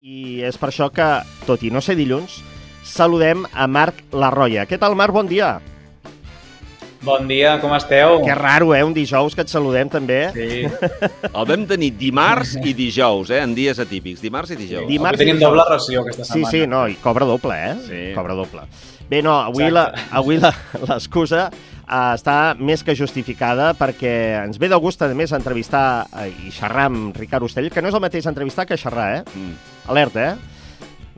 I és per això que, tot i no ser dilluns, saludem a Marc Larroia. Què tal, Marc? Bon dia. Bon dia, com esteu? Que raro, eh? Un dijous que et saludem, també. Sí. El vam tenir dimarts i dijous, eh? En dies atípics. Dimarts i dijous. Dimarts Dimarts i tenim dijous. doble ració aquesta Sí, setmana. sí, no, i cobra doble, eh? Sí. Cobra doble. Bé, no, avui la- Exacte. avui la- l'excusa uh, està més que justificada perquè ens ve de gust, a més, entrevistar uh, i xerrar amb Ricard Ostell, que no és el mateix entrevistar que xerrar, eh? Mm. Alerta, eh?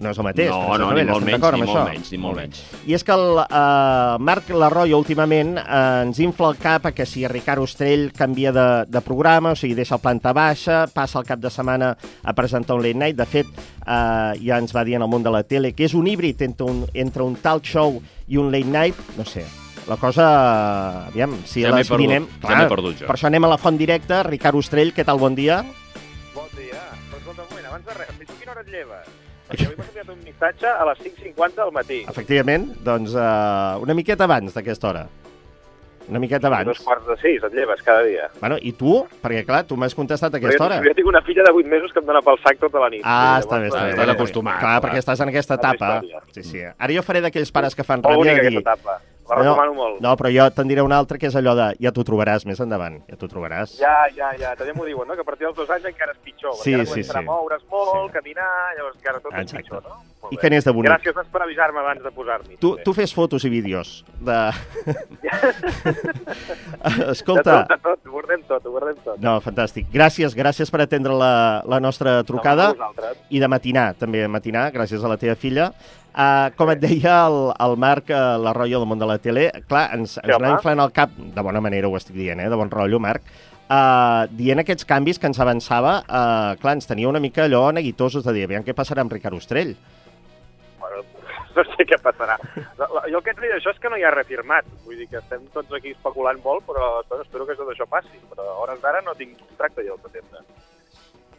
No és el mateix. No, no, ni molt menys, ni molt això? menys, ni molt menys. I és que el uh, Marc Larroia últimament uh, ens infla el cap a que si Ricard Ostrell canvia de, de programa, o sigui, deixa el planta baixa, passa el cap de setmana a presentar un late night. De fet, uh, ja ens va dir en el món de la tele que és un híbrid entre un, entre un talk show i un late night. No sé, la cosa... Aviam, si Ja m'he les perdut, dinem... ja m'he perdut jo. Per això anem a la font directa. Ricard Ostrell, què tal? Bon dia. Bon dia. Però escolta, un moment, abans de res, lleves? Perquè avui m'has enviat un missatge a les 5.50 del matí. Efectivament, doncs uh, una miqueta abans d'aquesta hora. Una miqueta Dos abans. quarts de sis et lleves cada dia. Bueno, i tu? Perquè, clar, tu m'has contestat a aquesta hora. Jo, jo tinc una filla de 8 mesos que em dona pel sac tota la nit. Ah, està bé, està bé. eh, Estàs acostumat, Clar, clar. perquè estàs en aquesta etapa. Sí, sí. Ara jo faré d'aquells pares que fan ràbia de dir... etapa. La No, recomano molt. No, però jo te'n diré una altra que és allò de ja t'ho trobaràs més endavant, ja t'ho trobaràs. Ja, ja, ja, també m'ho diuen, no? Que a partir dels dos anys encara és pitjor. Sí, perquè ara sí, començarà sí. a moure's molt, Sí. caminar, llavors encara tot és Exacte. pitjor, no? I que n'és de bonic. Gràcies per avisar-me abans de posar-m'hi. Tu, tu fes fotos i vídeos de... De Escolta, tot, de tot, ho guardem tot, ho guardem tot. no, fantàstic. Gràcies, gràcies per atendre la, la nostra trucada. No, i de matinar, també de matinar, gràcies a la teva filla. Uh, com et deia el, el Marc uh, la rotllo del món de la tele, clar, ens, ens anava inflant el cap, de bona manera ho estic dient, eh, de bon rotllo, Marc, uh, dient aquests canvis que ens avançava, uh, clar, ens tenia una mica allò neguitosos de dir, aviam què passarà amb Ricard Ostrell. no sé què passarà. La- la- Jo el que et diré d'això és que no hi ha refirmat. Vull dir que estem tots aquí especulant molt, però bueno, espero que tot això passi. Però a hores d'ara no tinc contracte jo al setembre.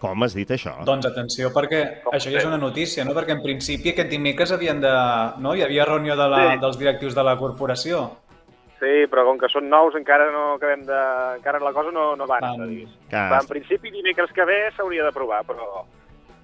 Com has dit això? Doncs atenció, perquè Com això ja és una notícia, no? Perquè en principi aquest dimecres havien de... No? Hi havia reunió de la, Sí. dels directius de la corporació. Sí, però com que són nous encara no acabem de... encara la cosa no, no va. Um, Que... en principi dimecres que ve s'hauria d'aprovar, però...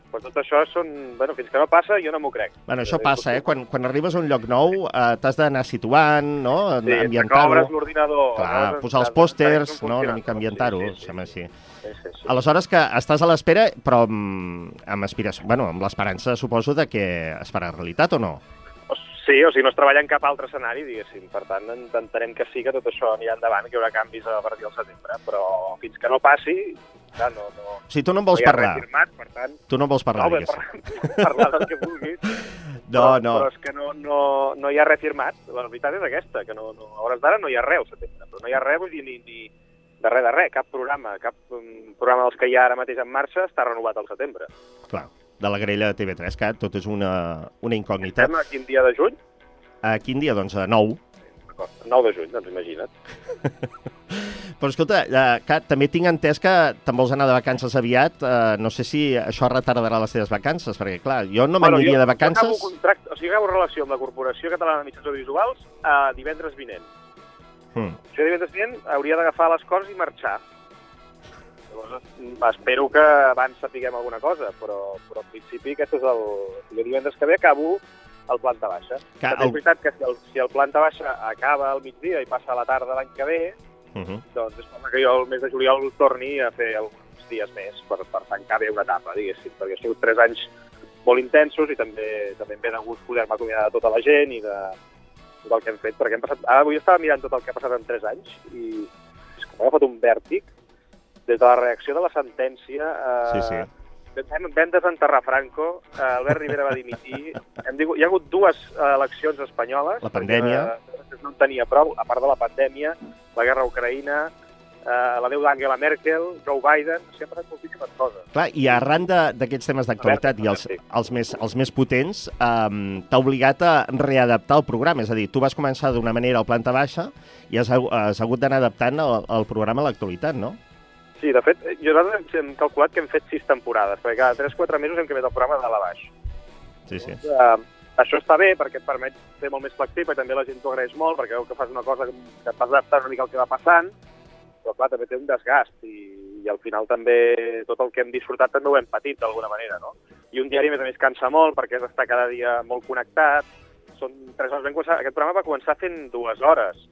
Però tot això són... Bueno, fins que no passa jo no m'ho crec. Bueno, això passa, eh? Quan, quan arribes a un lloc nou eh, t'has d'anar situant, no? Sí, ambientar-ho. obres l'ordinador... Clar, acabes posar els pòsters, no? Una mica ambientar-ho, Sí, sí, sembla així. sí, sí, sí. Aleshores que estàs a l'espera, però amb, amb aspiració, bueno, amb l'esperança, suposo, de que es farà realitat o no? Sí, o sigui, no es treballa en cap altre escenari, diguéssim. Per tant, intentarem que sí, que tot això anirà endavant, que hi haurà canvis a partir del setembre, però fins que no passi, clar, no, no, O sigui, tu no en vols no parlar. firmat, per tant, Tu no en vols parlar, no, bé, diguéssim. parlar, parlar del que vulguis, No, però, no. però és que no, no, no hi ha res firmat. La veritat és aquesta, que no, no, a hores d'ara no hi ha res al setembre, però no hi ha res, vull dir, ni, ni de res de res, cap programa, cap um, programa dels que hi ha ara mateix en marxa està renovat al setembre. Clar, de la grella de TV3, que tot és una, una incògnita. Estem a quin dia de juny? A quin dia? Doncs a 9. D'acord, 9 de juny, doncs imagina't. Però escolta, eh, Cat, també tinc entès que te'n vols anar de vacances aviat. Eh, no sé si això retardarà les teves vacances, perquè, clar, jo no m'aniria jo- de vacances... Jo acabo, contracte, o sigui, acabo relació amb la Corporació Catalana de Mitjans Audiovisuals a divendres vinent. Mm. Jo divendres vinent hauria d'agafar les coses i marxar. Llavors, es- espero que abans sapiguem alguna cosa, però, però en principi aquest és el... Jo divendres que ve acabo el planta baixa. Que el... és veritat que si el, si el planta baixa acaba al migdia i passa a la tarda l'any que ve, Uh -huh. doncs és que jo el mes de juliol torni a fer alguns dies més per, per tancar bé una etapa, diguéssim, perquè han sigut tres anys molt intensos i també també em ve de gust poder-me acomiadar de tota la gent i de tot el que hem fet, perquè hem passat... Ara avui estava mirant tot el que ha passat en tres anys i és que m'ha agafat un vèrtic des de la reacció de la sentència eh, Sí, sí. Vam, vam desenterrar Franco, eh, Albert Rivera va dimitir, hem digut, hi ha hagut dues eh, eleccions espanyoles. La pandèmia. Perquè, eh, no en tenia prou, a part de la pandèmia, la guerra a Ucraïna, eh, la veu d'Angela Merkel, Joe Biden, s'hi han passat moltíssimes coses. Clar, i arran de- d'aquests temes d'actualitat i els, els, més, els més potents, um, t'ha obligat a readaptar el programa. És a dir, tu vas començar d'una manera al planta baixa i has, has hagut d'anar adaptant el, el programa a l'actualitat, no? Sí, de fet, eh, nosaltres hem calculat que hem fet sis temporades, perquè cada 3-4 mesos hem canviat el programa de dalt a baix. Sí, sí. Uh, això està bé perquè et permet ser molt més flexible i també la gent t'ho agraeix molt perquè veu que fas una cosa que et vas adaptar una mica al que va passant, però clar, també té un desgast i, i al final també tot el que hem disfrutat també ho hem patit d'alguna manera, no? I un diari, a més a més, cansa molt perquè has d'estar cada dia molt connectat. Són tres hores. Vam començar, aquest programa va començar fent dues hores.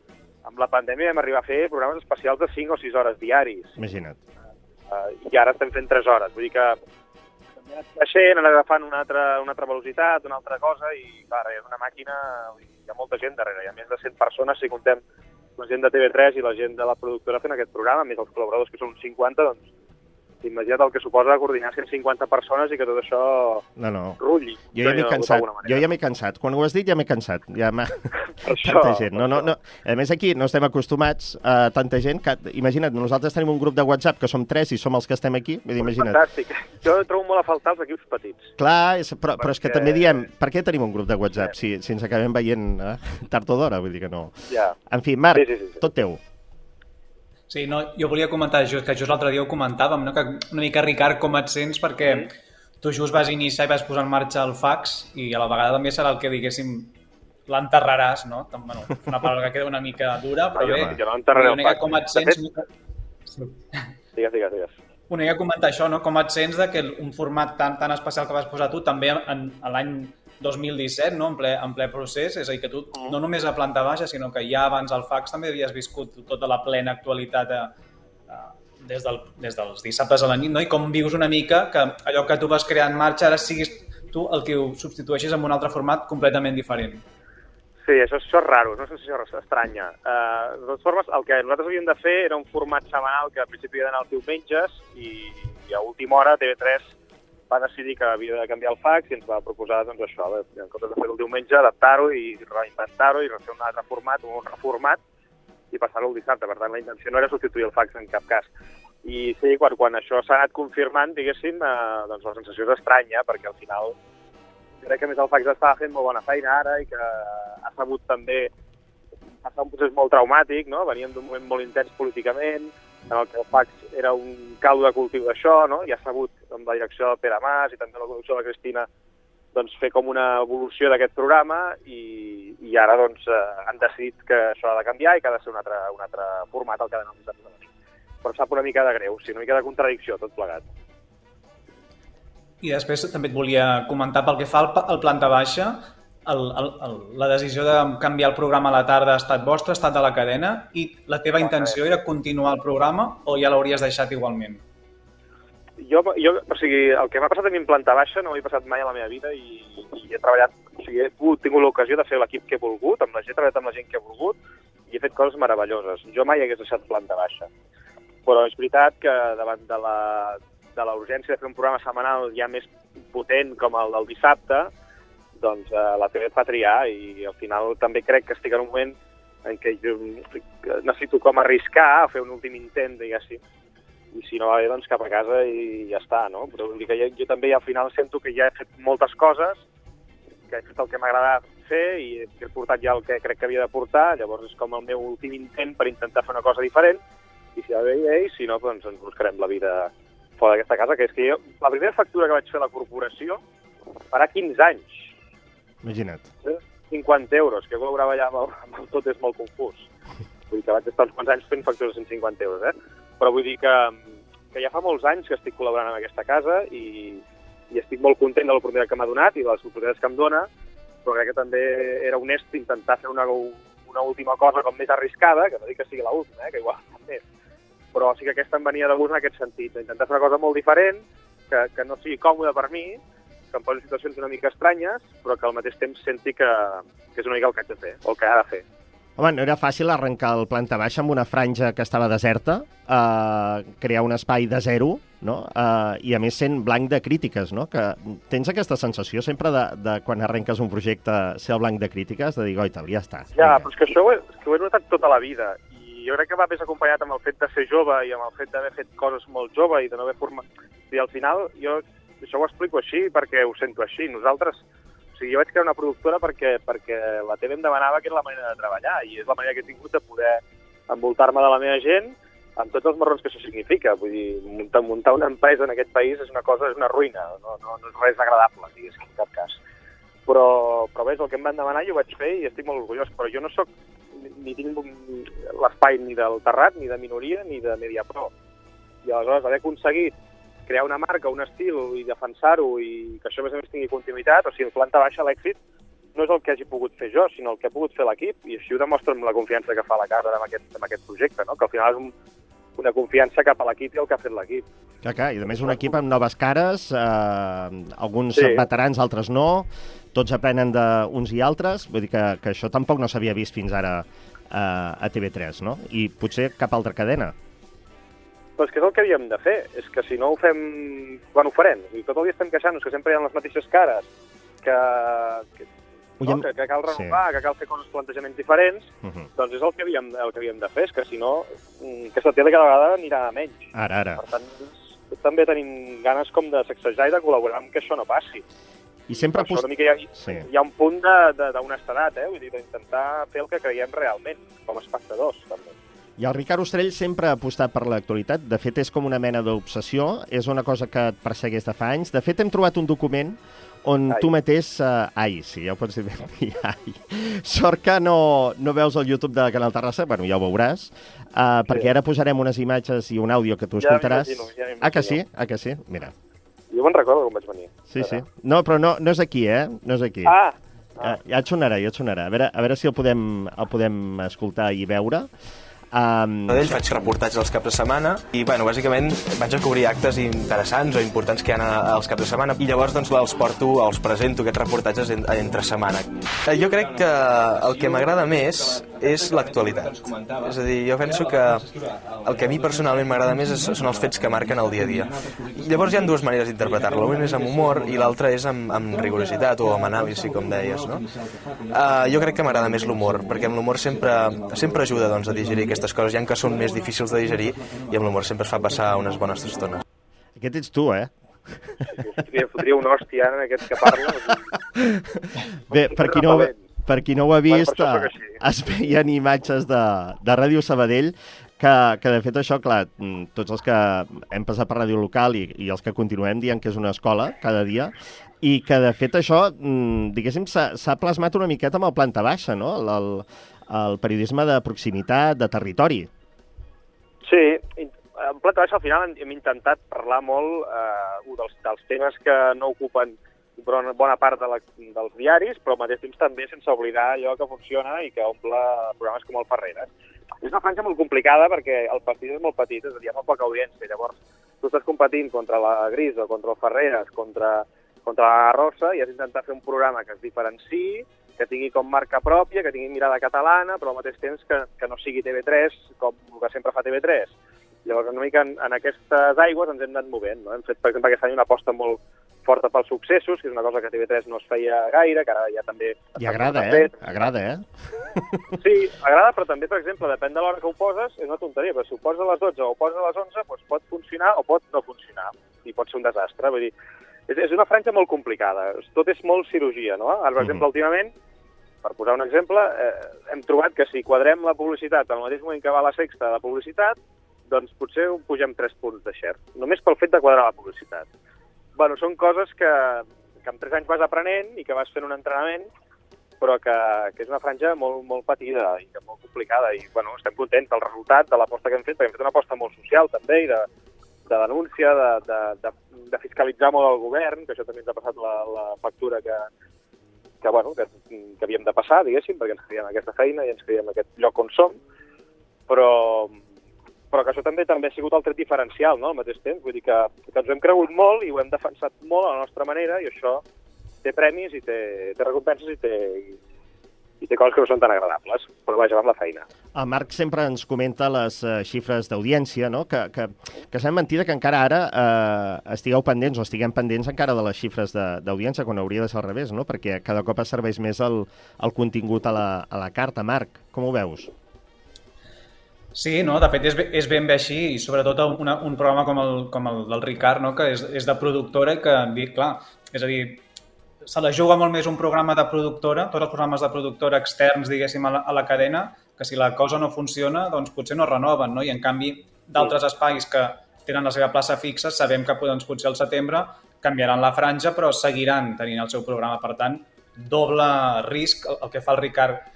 Amb la pandèmia vam arribar a fer programes especials de 5 o 6 hores diaris. Imagina't. Uh, I ara estem fent 3 hores. Vull dir que ha anat creixent, anat agafant una altra, una altra velocitat, una altra cosa, i clar, és una màquina, hi ha molta gent darrere, hi ha més de 100 persones, si contem la gent de TV3 i la gent de la productora fent aquest programa, més els col·laboradors que són uns 50, doncs imagina't el que suposa coordinar 150 persones i que tot això No, no. rulli. Jo ja m'he cansat, jo ja m'he cansat. Quan ho has dit ja m'he cansat. Ja m'ha... Tanta gent. No, no, no. A més, aquí no estem acostumats a tanta gent. Que, imagina't, nosaltres tenim un grup de WhatsApp que som tres i som els que estem aquí. Vull dir, imagina't. Fantàstic. Jo trobo molt a faltar els equips petits. Clar, és, però, però és que Perquè- també diem, per què tenim un grup de WhatsApp si, si ens acabem veient eh, tard o d'hora? Vull dir que no. Ja. En fi, Marc, Sí, sí, sí, sí. tot teu. Sí, no, jo volia comentar, just, que just l'altre dia ho comentàvem, no? que una mica, Ricard, com et sents, perquè tu just vas iniciar i vas posar en marxa el fax i a la vegada també serà el que, diguéssim, l'enterraràs, no? Bueno, una paraula que queda una mica dura, però jo, bé. jo no enterraré el fax. Com et sents... fet- Sí. Digues, digues, digues. Una mica comentar això, no? com et sents de que un format tan, tan especial que vas posar tu també en, en l'any 2017, no? en, ple, en ple procés, és a dir, que tu Mm. no només a planta baixa, sinó que ja abans al fax també havies viscut tota la plena actualitat a, a, des, del, des dels dissabtes a la nit, no? i com vius una mica que allò que tu vas crear en marxa ara siguis tu el que ho substitueixis amb un altre format completament diferent. Sí, això, això és raro, és una sensació estranya. Uh, de totes formes, el que nosaltres havíem de fer era un format setmanal que al principi havia d'anar els diumenges i, i a última hora TV3 va decidir que havia de canviar el fax i ens va proposar doncs, això, de, en comptes de fer el diumenge, adaptar-ho i reinventar-ho i fer un altre format, un reformat i passar-ho el dissabte. Per tant, la intenció no era substituir el fax en cap cas. I sí, quan, quan això s'ha anat confirmant, diguéssim, eh, doncs la sensació és estranya, perquè al final crec que més el fax estava fent molt bona feina ara i que ha sabut també passar un procés molt traumàtic, no? Veníem d'un moment molt intens políticament, en el que el fax era un caldo de cultiu d'això, no? I ha sabut, amb la direcció de Pere Mas i també la conducció de la Cristina, doncs, fer com una evolució d'aquest programa i, i ara doncs, eh, han decidit que això ha de canviar i que ha de ser un altre, un altre format el que ha d'anar. Però sap una mica de greu, sí, una mica de contradicció tot plegat. I després també et volia comentar pel que fa al, al planta baixa, el, el, el, la decisió de canviar el programa a la tarda ha estat vostra, ha estat de la cadena, i la teva intenció era continuar el programa o ja l'hauries deixat igualment? Jo, jo, o sigui, el que m'ha passat a mi en planta baixa no m'ha passat mai a la meva vida i, i he treballat, o sigui, he pogut, tingut l'ocasió de fer l'equip que he volgut, amb la gent, he treballat amb la gent que he volgut i he fet coses meravelloses. Jo mai hagués deixat planta baixa. Però és veritat que davant de la, de la urgència de fer un programa setmanal ja més potent com el del dissabte, doncs eh, la TV et fa triar i al final també crec que estic en un moment en què jo necessito com arriscar a fer un últim intent, diguéssim, i si no va bé, doncs cap a casa i ja està, no? Però vull dir que jo, jo també al final sento que ja he fet moltes coses, que he fet el que m'agrada fer i he portat ja el que crec que havia de portar, llavors és com el meu últim intent per intentar fer una cosa diferent, i si va bé, bé, i si no, doncs ens buscarem la vida fora d'aquesta casa, que és que jo, la primera factura que vaig fer a la corporació farà 15 anys, Imagina't. 50 euros, que cobrava ja amb el, amb el tot és molt confús. Vull dir que vaig estar uns quants anys fent factures de 150 euros, eh? Però vull dir que, que ja fa molts anys que estic col·laborant amb aquesta casa i, i estic molt content de l'oportunitat que m'ha donat i de les oportunitats que em dona, però crec que també era honest intentar fer una, una última cosa com més arriscada, que no dic que sigui l'última, eh? que igual també, però sí que aquesta em venia de gust en aquest sentit, d'intentar fer una cosa molt diferent, que, que no sigui còmode per mi, que em posi en situacions una mica estranyes, però que al mateix temps senti que, que és una mica el que haig de fer, o el que ha de fer. Home, no era fàcil arrencar el planta baixa amb una franja que estava deserta, eh, crear un espai de zero, no? Eh, i a més sent blanc de crítiques, no? Que tens aquesta sensació sempre de, de quan arrenques un projecte ser el blanc de crítiques, de dir, goita, ja està. Ja, vinga." però és que això ho he, que ho he notat tota la vida i jo crec que va més acompanyat amb el fet de ser jove i amb el fet d'haver fet coses molt jove i de no haver format... I al final jo això ho explico així perquè ho sento així. Nosaltres, o sigui, jo vaig crear una productora perquè, perquè la TV em demanava que era la manera de treballar i és la manera que he tingut de poder envoltar-me de la meva gent amb tots els marrons que això significa. Vull dir, muntar, muntar una empresa en aquest país és una cosa, és una ruïna, no, no, no és res agradable, diguéssim, en cap cas. Però, però bé, el que em van demanar i ho vaig fer i estic molt orgullós, però jo no sóc ni tinc l'espai ni del Terrat, ni de minoria, ni de Mediapro. I aleshores haver aconseguit crear una marca, un estil i defensar-ho i que això a més a més tingui continuïtat, o sigui, en planta baixa l'èxit no és el que hagi pogut fer jo, sinó el que ha pogut fer l'equip, i així ho demostra amb la confiança que fa la casa amb aquest, amb aquest projecte, no? que al final és un, una confiança cap a l'equip i el que ha fet l'equip. Clar, clar, i a més un equip amb noves cares, eh, alguns sí. veterans, altres no, tots aprenen d'uns i altres, vull dir que, que això tampoc no s'havia vist fins ara eh, a TV3, no? I potser cap altra cadena. Però és que és el que havíem de fer, és que si no ho fem, quan ho farem? Sigui, tot el dia estem queixant-nos que sempre hi ha les mateixes cares, que, que no? que, que cal renovar, sí. que cal fer coses, plantejaments diferents, uh -huh. doncs és el que, havíem, el que havíem de fer, és que si no, mm, aquesta tele cada vegada anirà a menys. Ara, ara. Per tant, també tenim ganes com de sacsejar i de col·laborar amb que això no passi. I sempre... Per això, hi ha, sí. hi ha un punt d'honestedat, eh? Vull dir, d'intentar fer el que creiem realment, com a espectadors, també. I el Ricard Ostrell sempre ha apostat per l'actualitat. De fet, és com una mena d'obsessió. És una cosa que et persegueix de fa anys. De fet, hem trobat un document on ai. tu mateix... Uh, ai, sí, ja ho pots dir. ai. Sort que no, no veus el YouTube de Canal Terrassa, bueno, ja ho veuràs, uh, sí. perquè ara posarem unes imatges i un àudio que tu escoltaràs. Ja ja ah, que sí? Ah, que sí? Mira. Jo me'n recordo com vaig venir. Sí, sí. No, però no, no és aquí, eh? No és aquí. Ah! ah. Ja, ja et sonarà, ja et sonarà. A veure, a veure si el podem, el podem escoltar i veure. Um... D'ells faig reportatges els caps de setmana i, bueno, bàsicament vaig a cobrir actes interessants o importants que hi ha als caps de setmana i llavors doncs els porto, els presento aquests reportatges entre setmana. Eh, jo crec que el que m'agrada més és l'actualitat. És a dir, jo penso que el que a mi personalment m'agrada més són els fets que marquen el dia a dia. Llavors hi ha dues maneres d'interpretar-lo. Una és amb humor i l'altra és amb, amb rigorositat o amb anàlisi, com deies, no? Uh, jo crec que m'agrada més l'humor, perquè amb l'humor sempre, sempre ajuda doncs, a digerir aquestes coses, ja que són més difícils de digerir, i amb l'humor sempre es fa passar unes bones estones. Aquest ets tu, eh? Fotria, fotria una hòstia en aquest que parla. Bé, per qui, no, per qui no ho ha vist, bueno, es veien imatges de, de Ràdio Sabadell que, que de fet això, clar, mm, tots els que hem passat per ràdio local i, i els que continuem dient que és una escola cada dia, i que de fet això, mm, diguéssim, s'ha plasmat una miqueta amb el planta baixa, no? El, el, el periodisme de proximitat, de territori. Sí, en planta baixa al final hem intentat parlar molt eh, dels, dels temes que no ocupen bona, bona part de la, dels diaris, però al mateix temps també sense oblidar allò que funciona i que omple programes com el Ferreres. És una franja molt complicada perquè el partit és molt petit, és a dir, hi ha molt poca audiència, llavors tu estàs competint contra la Gris o contra el Ferreres, contra, contra la Rosa, i has d'intentar fer un programa que es diferenciï, que tingui com marca pròpia, que tingui mirada catalana, però al mateix temps que, que no sigui TV3 com que sempre fa TV3. Llavors, una mica en, en aquestes aigües ens hem anat movent. No? Hem fet, per exemple, aquest any una aposta molt forta pels successos, que és una cosa que TV3 no es feia gaire, que ara ja també... I agrada, eh? Agrada, eh? Sí, agrada, però també, per exemple, depèn de l'hora que ho poses, és una tonteria, però si ho poses a les 12 o ho poses a les 11, doncs pot funcionar o pot no funcionar, i pot ser un desastre. Vull dir, és, és una franja molt complicada, tot és molt cirurgia, no? Ara, per exemple, mm -hmm. últimament, per posar un exemple, eh, hem trobat que si quadrem la publicitat al mateix moment que va la sexta de publicitat, doncs potser pugem 3 punts de share, només pel fet de quadrar la publicitat. bueno, són coses que, que en 3 anys vas aprenent i que vas fent un entrenament, però que, que és una franja molt, molt patida i molt complicada. I bueno, estem contents del resultat de l'aposta que hem fet, perquè hem fet una aposta molt social també i de, de denúncia, de, de, de, de fiscalitzar molt el govern, que això també ens ha passat la, la factura que, que, bueno, que, que havíem de passar, diguéssim, perquè ens creiem aquesta feina i ens creiem aquest lloc on som, però, però que això també també ha sigut el tret diferencial, no?, al mateix temps. Vull dir que, que ens ho hem cregut molt i ho hem defensat molt a la nostra manera i això té premis i té, té recompenses i té, i té coses que no són tan agradables, però vaja, va amb la feina. El Marc sempre ens comenta les uh, xifres d'audiència, no? que, que, que sembla mentida que encara ara uh, estigueu pendents o estiguem pendents encara de les xifres d'audiència, quan hauria de ser al revés, no? perquè cada cop es serveix més el, el contingut a la, a la carta. Marc, com ho veus? Sí, no, de fet és, és ben bé així i sobretot una, un programa com el, com el del Ricard, no? que és, és de productora i que, clar, és a dir, se la juga molt més un programa de productora, tots els programes de productora externs, diguéssim, a la, a la cadena, que si la cosa no funciona, doncs potser no renoven, no? I en canvi, d'altres espais que tenen la seva plaça fixa, sabem que doncs, potser al setembre canviaran la franja, però seguiran tenint el seu programa. Per tant, doble risc el, el que fa el Ricard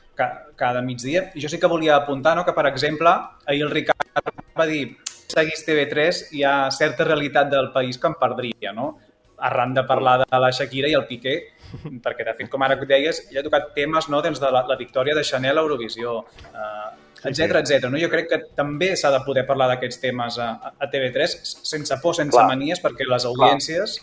cada migdia. I jo sí que volia apuntar no, que, per exemple, ahir el Ricard va dir seguís TV3 hi ha certa realitat del país que em perdria, no? Arran de parlar de la Shakira i el Piqué, perquè de fet, com ara deies, ella ha tocat temes no, doncs de la, la victòria de Chanel a Eurovisió, eh, etc etc. No? Jo crec que també s'ha de poder parlar d'aquests temes a, a TV3 sense por, sense Clar. manies, perquè les audiències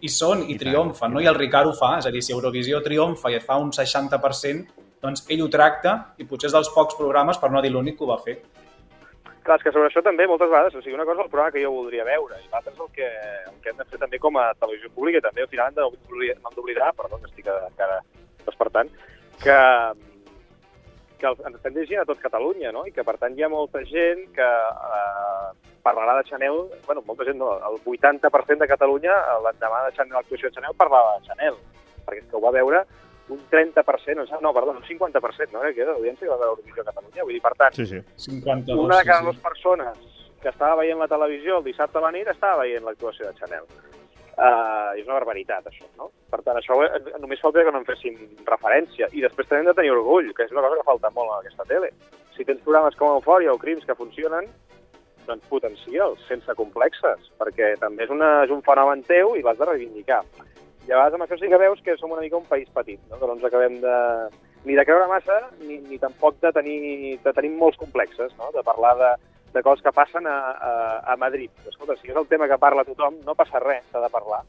hi són i I tant, triomfen, no? i I el Ricard ho fa, és a dir, si Eurovisió triomfa i et fa un 60%, doncs ell ho tracta i potser és dels pocs programes, per no dir l'únic, que ho va fer. Clar, és que sobre això també moltes vegades, o sigui, una cosa és el programa que jo voldria veure i l'altra és el que, el que hem de fer també com a televisió pública i també al final hem d'oblidar, perdó, que estic encara despertant, que, que ens estem dirigint a tot Catalunya, no? I que per tant hi ha molta gent que eh, parlarà de Chanel, bueno, molta gent no, el 80% de Catalunya l'endemà de Chanel, l'actuació de Chanel parlava de Chanel, perquè és que ho va veure un 30%, o sigui, no, perdó, un 50%, no? Que era l'audiència que va veure Eurovisió a Catalunya. Vull dir, per tant, Sí, sí. 52, una de cada sí, dues sí. persones que estava veient la televisió el dissabte a la nit estava veient l'actuació de Chanel. Uh, és una barbaritat, això, no? Per tant, això eh, només falta que no en féssim referència. I després també hem de tenir orgull, que és una cosa que falta molt en aquesta tele. Si tens programes com Eufòria o Crims que funcionen, doncs potencia'ls, sense complexes, perquè també és, una, és un fenomen teu i l'has de reivindicar. Vegades amb això sí que veus que som una mica un país petit, no? que no ens acabem de, ni de creure massa, ni, ni tampoc de tenir, de tenir molts complexes, no? de parlar de, de coses que passen a, a, a Madrid. Escolta, si és el tema que parla tothom, no passa res, s'ha de parlar.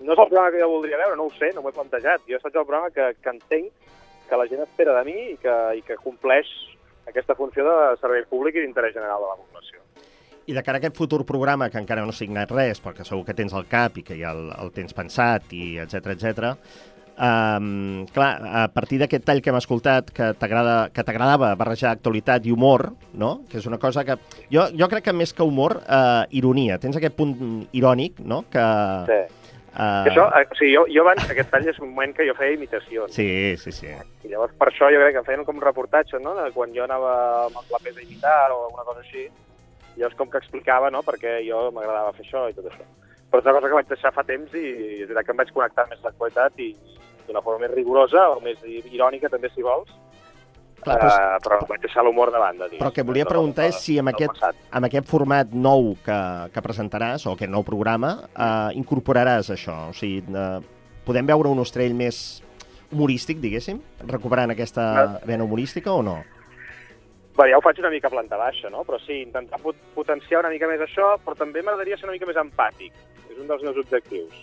No és el programa que jo voldria veure, no ho sé, no m'ho he plantejat. Jo faig el programa que, que entenc que la gent espera de mi i que, i que compleix aquesta funció de servei públic i d'interès general de la població. I de cara a aquest futur programa, que encara no ha signat res, perquè segur que tens al cap i que ja el, el tens pensat, i etc etc. Um, clar, a partir d'aquest tall que hem escoltat, que t'agrada que t'agradava barrejar actualitat i humor, no? que és una cosa que... Jo, jo crec que més que humor, uh, ironia. Tens aquest punt irònic, no? Que, Sí. uh, això, eh, o sigui, jo, jo abans, aquest tall és un moment que jo feia imitacions. Sí, sí, sí. I llavors per això jo crec que feien com reportatges, no?, de quan jo anava amb el clapés a imitar o alguna cosa així. Llavors com que explicava, no?, perquè jo m'agradava fer això i tot això. Però és una cosa que vaig deixar fa temps i és veritat que em vaig connectar més amb l'actualitat i d'una forma més rigorosa o més irònica, també, si vols. Clar, però, uh, però vaig deixar l'humor de banda, digues. però el que volia preguntar és si amb aquest, amb aquest format nou que, que presentaràs, o aquest nou programa, eh, incorporaràs això. O sigui, eh, podem veure un Ostrell més humorístic, diguéssim? Recuperant aquesta vena humorística o no? Bé, ja ho faig una mica a planta baixa, no? Però sí, intentar pot potenciar una mica més això, però també m'agradaria ser una mica més empàtic. És un dels meus objectius.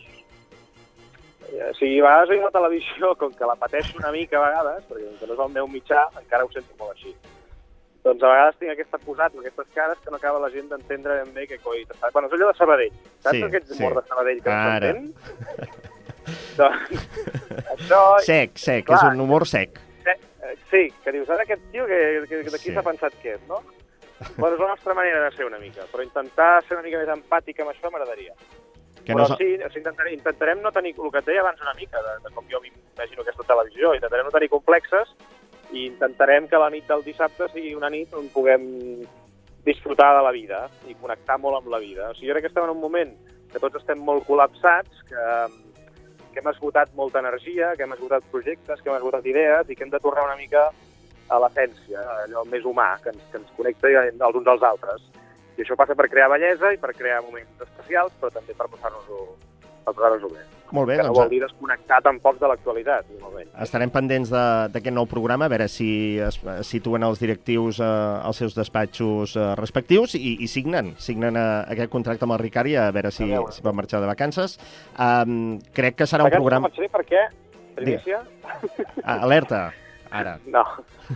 Eh, Si a vegades veig la televisió, com que la pateixo una mica a vegades, perquè com que no és el meu mitjà, encara ho sento molt així. Doncs a vegades tinc aquest posat, aquestes cares, que no acaba la gent d'entendre ben bé què coi. Bueno, és allò de Sabadell. Saps Sí, aquest sí. humor de Sabadell que no Ara. s'entén? doncs, això... Sec, sec, Clar. és un humor sec. Sí, que dius, ara aquest tio, que, que, que d'aquí Sí. s'ha pensat que és, no? Bueno, és la nostra manera de ser una mica, però intentar ser una mica més empàtic amb això m'agradaria. Que però no sí, sigui, intentarem, intentarem no tenir, el que et deia abans una mica, de, de com jo m'imagino aquesta televisió, intentarem no tenir complexes i intentarem que la nit del dissabte sigui una nit on puguem disfrutar de la vida i connectar molt amb la vida. O sigui, jo crec que estem en un moment que tots estem molt col·lapsats, que, que hem esgotat molta energia, que hem esgotat projectes, que hem esgotat idees i que hem de tornar una mica a l'essència, allò més humà, que ens, que ens connecta els uns als altres. I això passa per crear bellesa i per crear moments especials, però també per posar-nos-ho posar-nos-ho bé. Molt bé, que no vol doncs dir desconnectar tampoc de l'actualitat, estarem pendents de- d'aquest nou programa, a veure si es, situen els directius eh, als seus despatxos eh, respectius i, i signen, signen eh, aquest contracte amb el Ricard i a veure si, A veure. si pot marxar de vacances. Um, crec que serà un Vacances programa... no marxaré perquè, primícia, Ah, alerta, ara. no,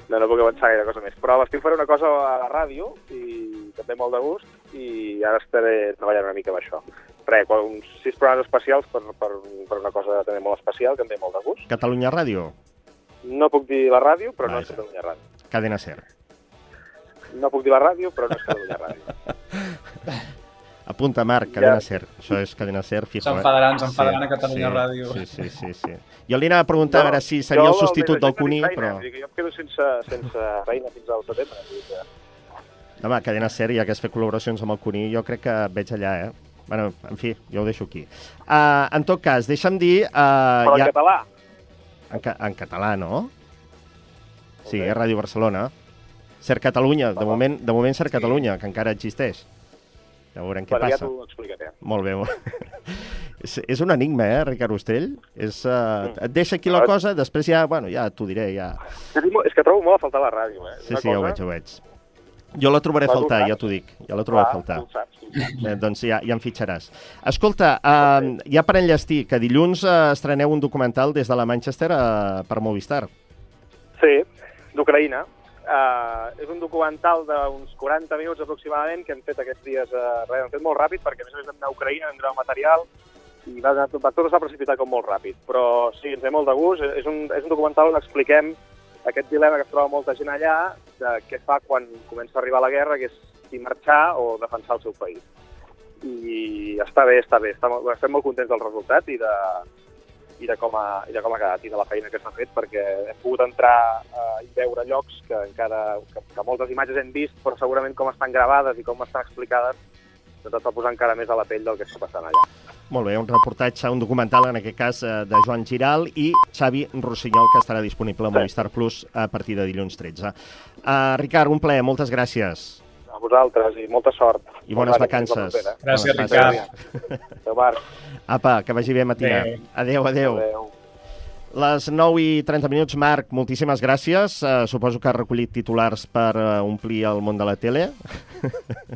no, no puc avançar gaire cosa més. Però a l'estiu faré una cosa a la ràdio i també molt de gust i ara estaré treballant una mica amb això. Res, uns sis programes especials per, per, per una cosa també molt especial, que em ve molt de gust. Catalunya Ràdio, No puc dir la ràdio, però no és. Catalunya Ràdio. Cadena Ser. No puc dir la ràdio, però no és Catalunya Ràdio. Apunta, Marc, Cadena Ja. Ser. Això és Cadena Ser, fijo. eh? S'enfadaran, s'enfadaran a Catalunya sí, Ràdio. Sí, sí, sí, sí. Jo li anava a preguntar a veure si seria el substitut del Cuní, feina, però... jo em quedo sense, sense feina fins al setembre. Que... Home, Cadena Ser, ja que has fet col·laboracions amb el Cuní, jo crec que et veig allà, eh? Bueno, en fi, jo ho deixo aquí. Uh, en tot cas, deixa'm dir... Uh, Però en català, En, ca en català, no? Sí, bé. Ràdio Barcelona. Ser Catalunya, de moment, de moment Ser Catalunya, que encara existeix. Ja veurem què Per ja passa. t'ho explicaré. Molt bé. és, és un enigma, eh, Ricard Ostrell? És, uh, et deixa aquí la cosa, després ja, bueno, ja t'ho diré, ja... És que, trobo molt a faltar la ràdio, eh? Sí, Una sí, ja ho cosa- veig, ho veig. Jo la trobaré a faltar, ja t'ho dic. Ja la trobaré a Clar, faltar. tu ho saps, tu ho saps. Eh, doncs ja, ja em fitxaràs. Escolta, uh, ja per enllestir, que dilluns uh, estreneu un documental des de la Manchester uh, per Movistar. Sí, d'Ucraïna. Uh, és un documental d'uns 40 minuts aproximadament que hem fet aquests dies, res, hem fet molt ràpid perquè a més a més vam anar a Ucraïna, vam gravar material i va, va tot es va precipitar com molt ràpid. Però sí, ens ve molt de gust. És un, és un documental on expliquem aquest dilema que es troba molta gent allà de què fa quan comença a arribar la guerra, que és si marxar o defensar el seu país. I està bé, està bé. Està, estem molt contents del resultat i de, i de, com ha, i de com ha quedat i de la feina que s'ha fet perquè hem pogut entrar eh, i veure llocs que encara que, que moltes imatges hem vist però segurament com estan gravades i com estan explicades doncs et fa posar encara més a la pell del que està passant allà. Molt bé, un reportatge, un documental, en aquest cas, eh, de Joan Giral i Xavi Rossinyol, que estarà disponible a Movistar Plus a partir de dilluns 13. Uh, Ricard, un plaer, moltes gràcies. A vosaltres i molta sort. I bones gràcies, vacances. Gràcies, Bones Ricard. Adéu, Marc. Apa, que vagi bé matina. Adéu. Adéu, adéu. Adéu. Les 9 i 30 minuts, Marc, moltíssimes gràcies. Uh, suposo que has recollit titulars per uh, omplir el món de la tele.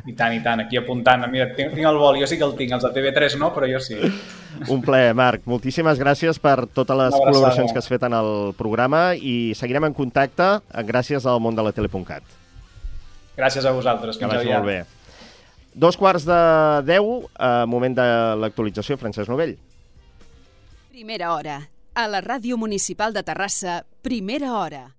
I tant, i tant, aquí apuntant. Mira, tinc, tinc el vol, jo sí que el tinc, els de TV3 no, però jo sí. Un plaer, Marc. Moltíssimes gràcies per totes les col·laboracions que has fet en el programa i seguirem en contacte gràcies al món de la tele.cat. Gràcies a vosaltres, Que vagi molt bé. Dos quarts de deu, eh, moment de l'actualització, Francesc Novell. Primera hora. A la Ràdio Municipal de Terrassa, primera hora.